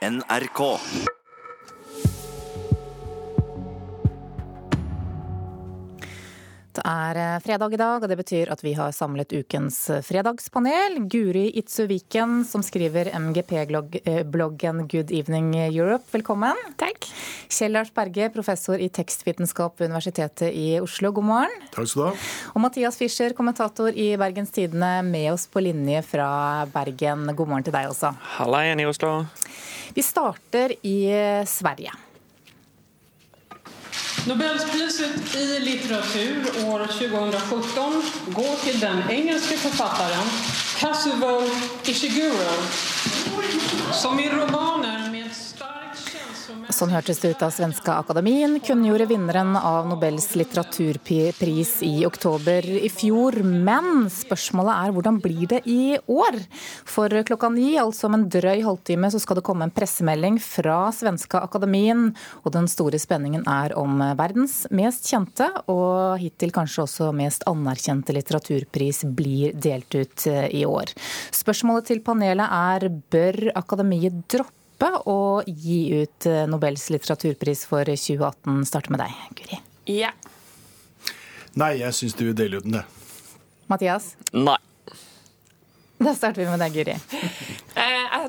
NRK. Er eh, fredag i dag, og det betyr at vi har samlet ukens eh, fredagspanel. Guri Itzuviken, som skriver MGP-bloggen Good Evening Europe, velkommen. Takk. Kjell Lars Berge, professor i tekstvitenskap ved Universitetet i Oslo, god morgen. Takk skal du ha. Og Mathias Fischer, kommentator i Bergens Tidende, med oss på linje fra Bergen. God morgen til deg også. Halla igjen i Oslo. Vi starter i eh, Sverige. Nobelpriset i litteratur år 2017 går til den engelske forfatteren Kazuo Ishiguro, som i känslomässigt Sånn hørtes det ut av Svenska Akademien kunngjorde vinneren av Nobels litteraturpris i oktober i fjor. Men spørsmålet er hvordan blir det i år? For klokka ni, altså om en drøy halvtime, så skal det komme en pressemelding fra Svenska Akademien. Og den store spenningen er om verdens mest kjente, og hittil kanskje også mest anerkjente litteraturpris blir delt ut eh, i år. Spørsmålet til panelet er bør Akademiet droppe å gi ut eh, Nobels litteraturpris for 2018. Starter med deg, Guri. Ja. Nei, jeg syns du vil dele ut den, det. Mathias? Nei. Da starter vi med deg, Guri.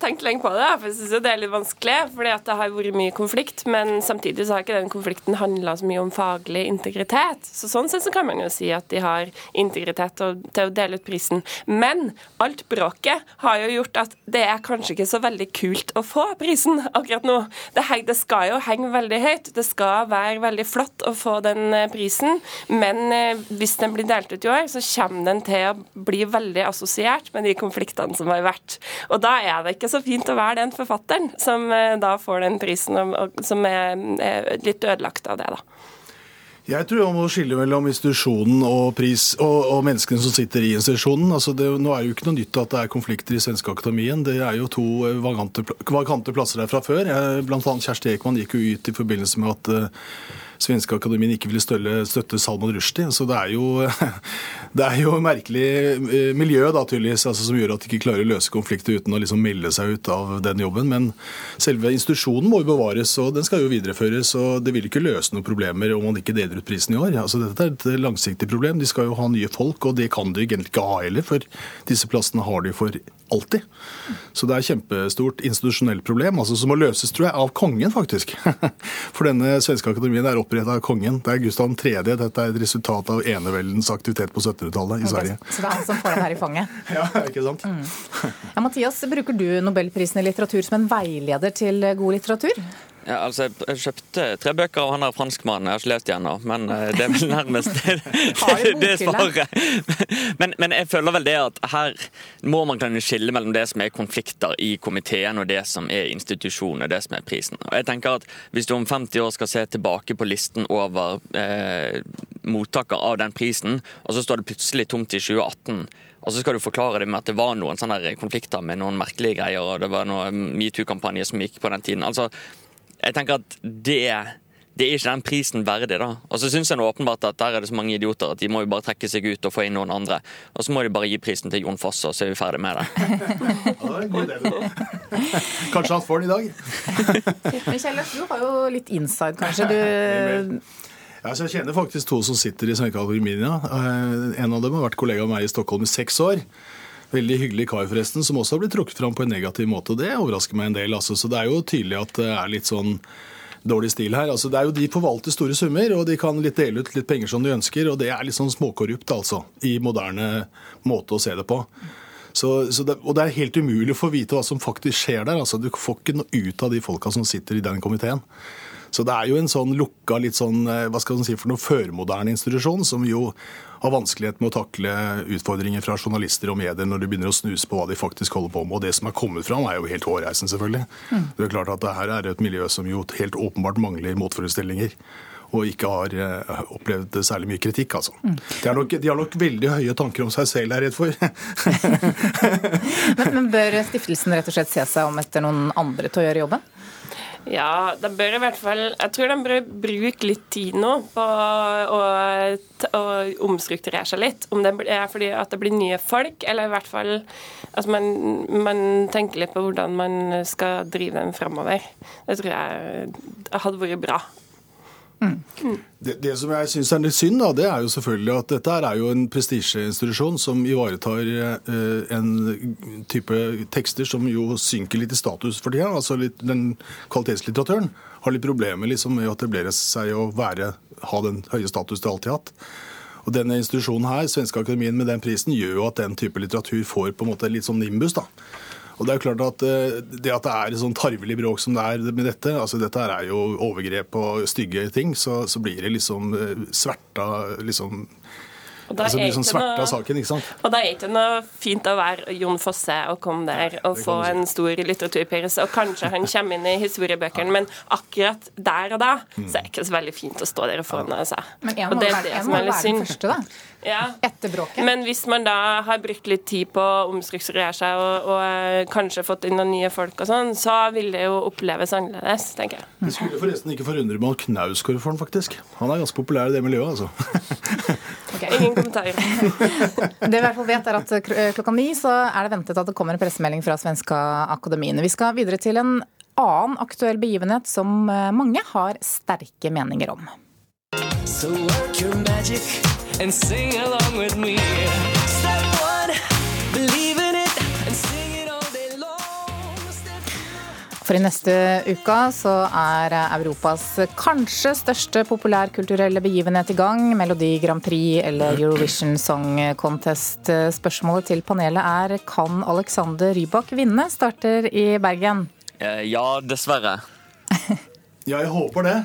Tenkt lenge på det, for jeg synes det er litt vanskelig. fordi at det har vært mye konflikt, men samtidig så har ikke den konflikten handla så mye om faglig integritet. Så Sånn sett så kan man jo si at de har integritet til å- dele ut prisen. Men alt bråket har jo gjort at det er kanskje ikke så veldig kult å få prisen akkurat nå. Det, det skal jo henge veldig høyt. Det skal være veldig flott å få den eh, prisen, men eh, hvis den blir delt ut i år, så kommer den til å bli veldig assosiert med de konfliktene som har vært. Og da er det ikke så fint å være den forfatteren som eh, da får den prisen, og, som er, er litt ødelagt av det, da. Jeg tror man må skille mellom institusjonen og, pris, og, og menneskene som sitter i institusjonen. Altså det, nå er jo ikke noe nytt at det er konflikter i Svenske Akademien. Det er jo to vagante, vakante, vakante plasser der fra før. Jeg, blant annet Kjersti Ekman gikk jo ut i forbindelse med at uh, Svenske Akademien ikke ville støtte, støtte Salman Rushdie. Så det er jo, det er jo merkelig eh, miljø da, tydeligvis, altså, som gjør at de ikke klarer å løse konflikter uten å liksom melde seg ut av den jobben. Men selve institusjonen må jo bevares, og den skal jo videreføres. og Det vil ikke løse noen problemer om man ikke deler ut prisen i år. Altså, dette er et langsiktig problem. De skal jo ha nye folk, og det kan de egentlig ikke ha heller, for disse plassene har de for alltid. Så det er et kjempestort institusjonelt problem, altså som må løses, tror jeg, av kongen, faktisk. For denne svenske akademien er opprettet av kongen. Det er Gustav 3. Dette er et resultat av eneveldens aktivitet på 1700-tallet i Sverige. Så det er han som får ham her i fanget. Ja, ikke sant? Ja, Mathias, bruker du Nobelprisen i litteratur som en veileder til god litteratur? Ja, altså, jeg- kjøpte tre bøker av han der franskmannen. Jeg har ikke lest dem ennå, men eh, det er vel nærmest det, det svaret. Men, men jeg føler vel det at her må man kunne skille mellom det som er konflikter i komiteen, og det som er institusjonen, og det som er prisen. Og jeg tenker at Hvis du om 50 år skal se tilbake på listen over eh, mottaker av den prisen, og så står det plutselig tomt i 2018 og så skal du forklare det med at det var noen sånne konflikter med noen merkelige greier, og det var noen metoo-kampanjer som gikk på den tiden. Altså, jeg tenker at det, det er ikke den prisen verdig. da. Og så syns jeg nå åpenbart at der er det så mange idioter at de må jo bare trekke seg ut og få inn noen andre. Og så må de bare gi prisen til Jon Fosse, og så er vi ferdig med det. Ja. Kanskje han får den i dag? Men Kjell Lars, du har jo litt inside, kanskje. Du Ja, så jeg kjenner faktisk to som sitter i Svenska Akademien. ja. Eh, En av dem har vært kollega av meg i Stockholm i seks år. Veldig hyggelig kar, forresten, som også har blitt trukket fram på en negativ måte. og Det overrasker meg en del. altså. Så det er jo tydelig at det er litt sånn dårlig stil her. Altså, det er jo De forvalter store summer, og de kan litt dele ut litt penger som de ønsker. og Det er litt sånn småkorrupt, altså, i moderne måte å se det på. Så, så det, og det er helt umulig å få vite hva som faktisk skjer der. altså Du får ikke noe ut av de folka som sitter i den komiteen. Så det er jo en sånn lukka, litt sånn, eh, hva skal man si for noe, førmoderne institusjon, som jo har vanskelighet med å takle utfordringer fra journalister og medier når de begynner å snuse på hva de faktisk holder på med. Og det som er kommet fram, er jo helt hårreisende, selvfølgelig. Det er klart at det her er et miljø som jo helt åpenbart mangler motforestillinger. Og ikke har eh, opplevd særlig mye kritikk, altså. De, har nok, de har nok veldig høye tanker om seg selv, er jeg redd for. Men, men bør stiftelsen rett og slett se seg om etter noen andre til å gjøre jobben? Ja, de bør i hvert fall Jeg tror de bør bruke litt tid nå på å, å omstrukturere seg litt. Om det er fordi at det blir nye folk, eller i hvert fall at man, man tenker litt på hvordan man skal drive dem framover. Det tror jeg hadde vært bra. Det, det, som jeg syns er litt synd, da, det er jo selvfølgelig at dette er jo en prestisjeinstitusjon som ivaretar eh, en type tekster som jo synker litt i status for tida. Altså litt, den kvalitetslitteraturen har litt problemer liksom, med å etablere seg og være, ha den høye status de alltid har hatt. Og denne institusjonen her, Svenske Akademien med den prisen, gjør jo at den type litteratur får på en måte litt sånn nimbus. da. Og Det er jo klart at eh, det at det er sånn tarvelig bråk som det er med dette, altså dette er jo overgrep og stygge ting, så, så blir det liksom eh, sverta liksom og da, altså, liksom noe, saken, ikke sant? og da er ikke noe fint å være Jon Fosse og komme der og få en stor litteraturpris, og kanskje han kommer inn i historiebøkene, men akkurat der og da så er det ikke så veldig fint å stå der og få noe seg. Men en må, være, jeg må være den første, da. Ja. Etter bråket. Men hvis man da har brukt litt tid på å omstrukturere seg og, og eh, kanskje fått inn noen nye folk og sånn, så vil det jo oppleves annerledes, tenker jeg. Det skulle forresten ikke forundre meg om Knausgård får den, faktisk. Han er ganske populær i det miljøet, altså. Okay, ingen kommentarer. det vi i hvert fall vet, er at klokka ni så er det ventet at det kommer en pressemelding fra Svenska Akademiene. Vi skal videre til en annen aktuell begivenhet som eh, mange har sterke meninger om. So work your magic and sing along with me. Step one, believe in it and sing it all day long. For i neste uke så er Europas kanskje største populærkulturelle begivenhet i gang. Melodi Grand Prix eller Eurovision Song Contest. Spørsmålet til panelet er kan Alexander Rybak vinne? Starter i Bergen. Eh, ja, dessverre. Ja, jeg håper det.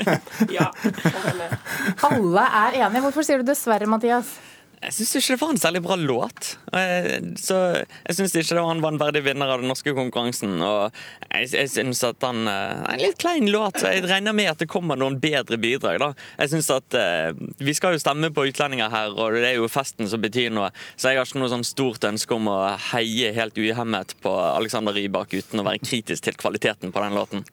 ja, Alle er enige. Hvorfor sier du dessverre, Mathias? Jeg syns ikke det var en særlig bra låt. Så jeg syns ikke det var en vanverdig vinner av den norske konkurransen. Og jeg, jeg syns at han er en litt klein låt, så jeg regner med at det kommer noen bedre bidrag. da. Jeg synes at eh, Vi skal jo stemme på utlendinger her, og det er jo festen som betyr noe. Så jeg har ikke noe sånn stort ønske om å heie helt uhemmet på Alexander Rybak uten å være kritisk til kvaliteten på den låten.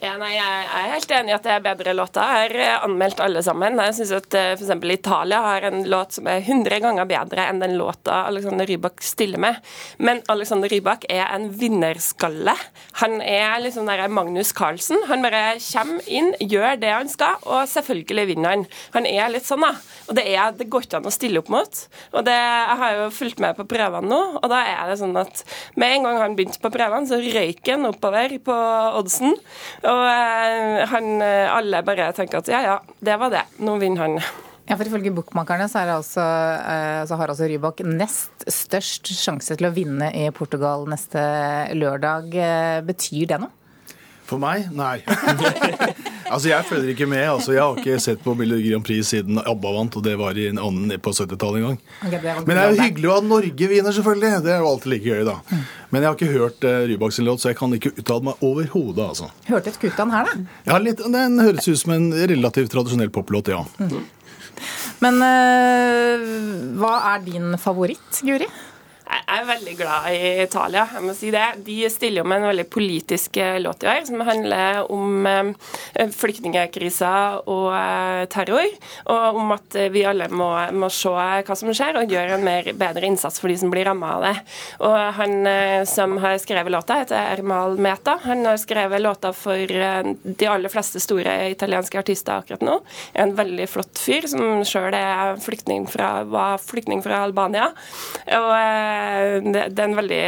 Ja, nei, Jeg er helt enig i at det er bedre låter. Jeg har eh, anmeldt alle sammen. Jeg syns at eh, f.eks. Italia har en låt som er 100 ganger bedre enn den låta Alexander Rybak stiller med. Men Alexander Rybak er en vinnerskalle. Han er liksom der Magnus Carlsen. Han bare kommer inn, gjør det han skal, og selvfølgelig vinner han. Han er litt sånn, da. Og det, er, det går ikke an å stille opp mot. Og det, Jeg har jo fulgt med på prøvene nå, og da er det sånn at med en gang han begynte på prøvene, så røyk han oppover på oddsen. Og eh, han, eh, alle bare tenker at ja, ja, det var det. Nå vinner han. Ja, for Ifølge bookmakerne så, altså, eh, så har altså Rybak nest størst sjanse til å vinne i Portugal neste lørdag. Betyr det noe? For meg? Nei. altså, Jeg følger ikke med. altså Jeg har ikke sett på Melodi Grand Prix siden ABBA vant, og det var i en annen på 70-tallet en gang. Okay, Men det er jo hyggelig å ha Norge vinner, selvfølgelig. Det er jo alltid like gøy, da. Mm. Men jeg har ikke hørt uh, Rybak sin låt, så jeg kan ikke uttale meg overhodet. altså. Hørte et kutt her, da? Ja, litt, Den høres ut som en relativt tradisjonell poplåt, ja. Mm. Men uh, hva er din favoritt, Guri? Er veldig glad i Italia, jeg må si det. De stiller jo med en veldig politisk eh, låt i år, som handler om eh, flyktningkrisa og eh, terror. Og om at vi alle må, må, se hva som skjer, og gjøre en mer, bedre innsats for de som blir ramma av det. Og han som har skrevet låta, heter Ermal Meta. Han har skrevet låta for de aller fleste store italienske artister akkurat nå. En veldig flott fyr som sjøl var flyktning fra Albania. Og det, det, er en veldig,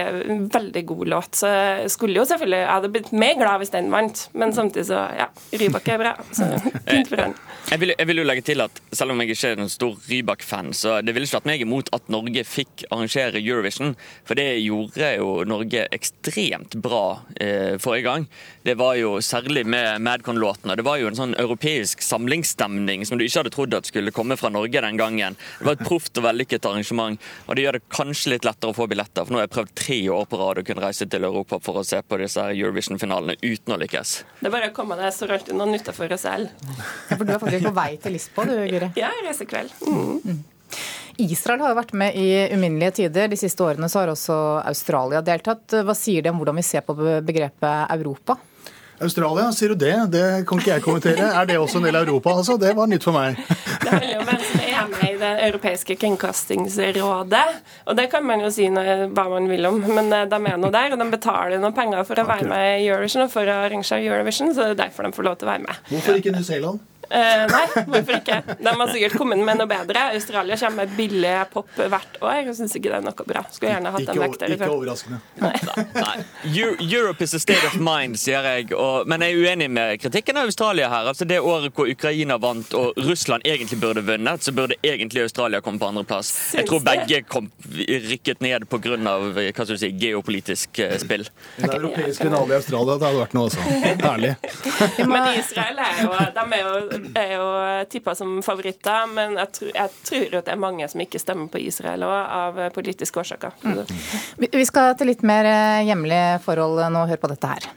veldig god låt. Så jeg skulle jo selvfølgelig Jeg hadde blitt mer glad hvis den vant, men samtidig så ja, Rybak er bra. Så fint for den. Jeg vil, jeg vil, jo legge til at Selv om jeg ikke er en stor Rybak-fan, så det ville ikke vært meg imot at Norge fikk arrangere Eurovision. For det gjorde jo Norge ekstremt bra eh, forrige gang. Det var jo særlig med Madcon-låtene. Det var jo en sånn europeisk samlingsstemning som du ikke hadde trodd at skulle komme fra Norge den gangen. Det var et proft og vellykket arrangement, og det gjør det kanskje litt lettere å få billetter. For nå har jeg prøvd tre år på rad å kunne reise til Europa for å se på disse Eurovision-finalene uten å lykkes. Det er bare å komme deg, så langt unna nytta for oss selv. Ja, for du er faktisk på vei til Lisboa, du, Guri? Ja, jeg reiser kveld. Mm. Mm. Israel har jo vært med i uminnelige tider. De siste årene så har også Australia deltatt. Hva sier det om hvordan vi ser på begrepet Europa? Australia, sier du det? Det kan ikke jeg kommentere. Er det også en del av Europa? Altså, det var nytt for meg. Det handler om hvem som er med i Det europeiske kringkastingsrådet. Og det kan man jo si hva man vil om, men eh, de er nå der. Og de betaler noen penger for å være med i Eurovision og for å arrangere Eurovision, så det er derfor de får lov til å være med. Hvorfor ikke New Zealand? Uh, nei, hvorfor ikke? De har sikkert kommet med noe bedre. Australia kommer med billig pop hvert år. Jeg syns ikke det er noe bra. Skulle gjerne hatt en vekter Ikke overraskende. Nei. nei. Europe is a state of mind, sier jeg. Og, men jeg er uenig med kritikken av Australia her. Altså Det året hvor Ukraina vant og Russland egentlig burde vunnet, så burde egentlig Australia komme på andreplass. Jeg tror begge kom rykket ned pga. si, geopolitisk uh, spill. En europeisk finale i Australia, det hadde vært noe, altså. Ærlig. Men Israel er jo, de er jo er jo tippa som favoritter, men jeg, tror, jeg tror at det er mange som ikke stemmer på Israel òg, av politiske årsaker. Mm. Vi skal til litt mer eh, hjemlige forhold nå. Hør på dette her.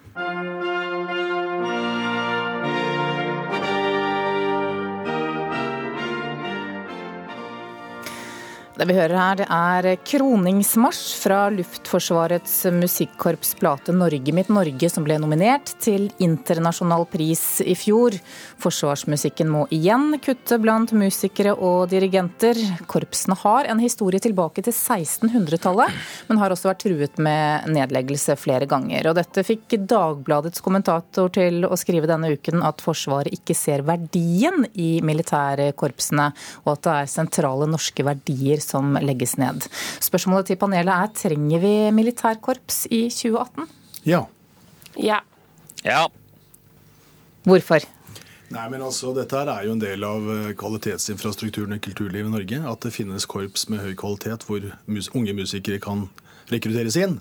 Det vi hører her, er kroningsmarsj fra Luftforsvarets musikkorps Plate Norge mitt Norge, som ble nominert til internasjonal pris i fjor. Forsvarsmusikken må igjen kutte blant musikere og dirigenter. Korpsene har en historie tilbake til 1600-tallet, men har også vært truet med nedleggelse flere ganger. Og dette fikk Dagbladets kommentator til å skrive denne uken at Forsvaret ikke ser verdien i militærkorpsene, og at det er sentrale norske verdier som legges ned. Spørsmålet til panelet er trenger vi militærkorps i 2018? Ja. Ja. ja. Hvorfor? Nei, men altså, Dette her er jo en del av eh, kvalitetsinfrastrukturen i kulturlivet i Norge. At det finnes korps med høy kvalitet hvor mus unge musikere kan rekrutteres inn.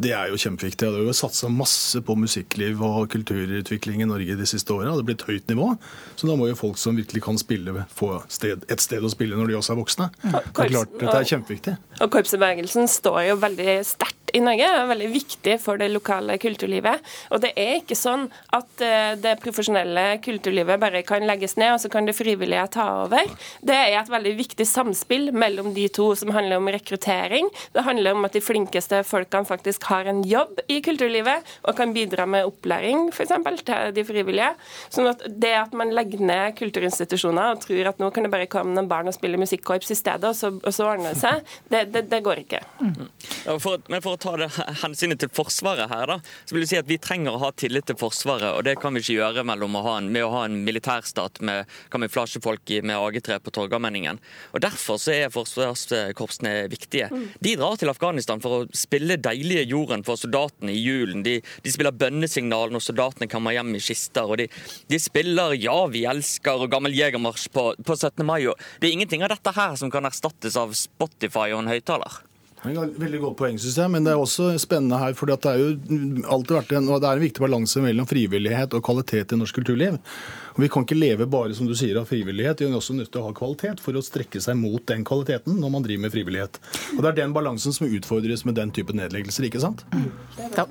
Det er jo kjempeviktig. Det har jo satsa masse på musikkliv og kulturutvikling i Norge de siste åra. Det blir et høyt nivå. Så da må jo folk som virkelig kan spille, få sted, et sted å spille når de også er voksne. Det er klart, Dette er kjempeviktig. Og korpsbevegelsen står jo veldig sterkt i Norge er veldig viktig for det lokale kulturlivet. Og det er ikke sånn at eh, det profesjonelle kulturlivet bare kan legges ned, og så kan det frivillige ta over. Det er et veldig viktig samspill mellom de to, som handler om rekruttering. Det handler om at de flinkeste folkene faktisk har en jobb i kulturlivet og kan bidra med opplæring f.eks. til de frivillige. Sånn at det at man legger ned kulturinstitusjoner og tror at nå kan det bare komme noen barn og spille musikkorps i stedet, og så, og så ordner det seg, det, det, det går ikke. Mm. Ja, for, men for ta det hensynet til Forsvaret her, da, så vil jeg si at vi trenger å ha tillit til Forsvaret. og Det kan vi ikke gjøre å en, med å ha en militærstat med kamuflasjefolk med AG3 på Torgallmenningen. Og Derfor så er forsvarskorpsene viktige. De drar til Afghanistan for å spille deilige jorden for soldatene i julen. De, de spiller bønnesignal når soldatene kommer hjem i kister. og de, de spiller 'Ja, vi elsker' og gammel jegermarsj på, på 17. mai. og Det er ingenting av dette her som kan erstattes av Spotify og en høyttaler. Veldig godt poeng, synes jeg. Men det er også spennende her, for det er jo alltid vært en, det er en viktig balanse mellom frivillighet og kvalitet i norsk kulturliv. Og Vi kan ikke leve bare som du sier, av frivillighet. Vi er også nødt til å ha kvalitet for å strekke seg mot den kvaliteten når man driver med frivillighet. Og Det er den balansen som utfordres med den type nedleggelser, ikke sant? Ja.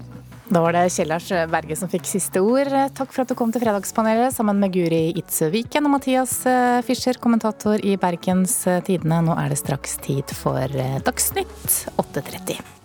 Da var det Kjellars Berge som fikk siste ord. Takk for at du kom til Fredagspanelet sammen med Guri Itzøviken og Mathias eh, Fischer, kommentator i Bergens Tidende. Nå er det straks tid for eh, Dagsnytt 8.30.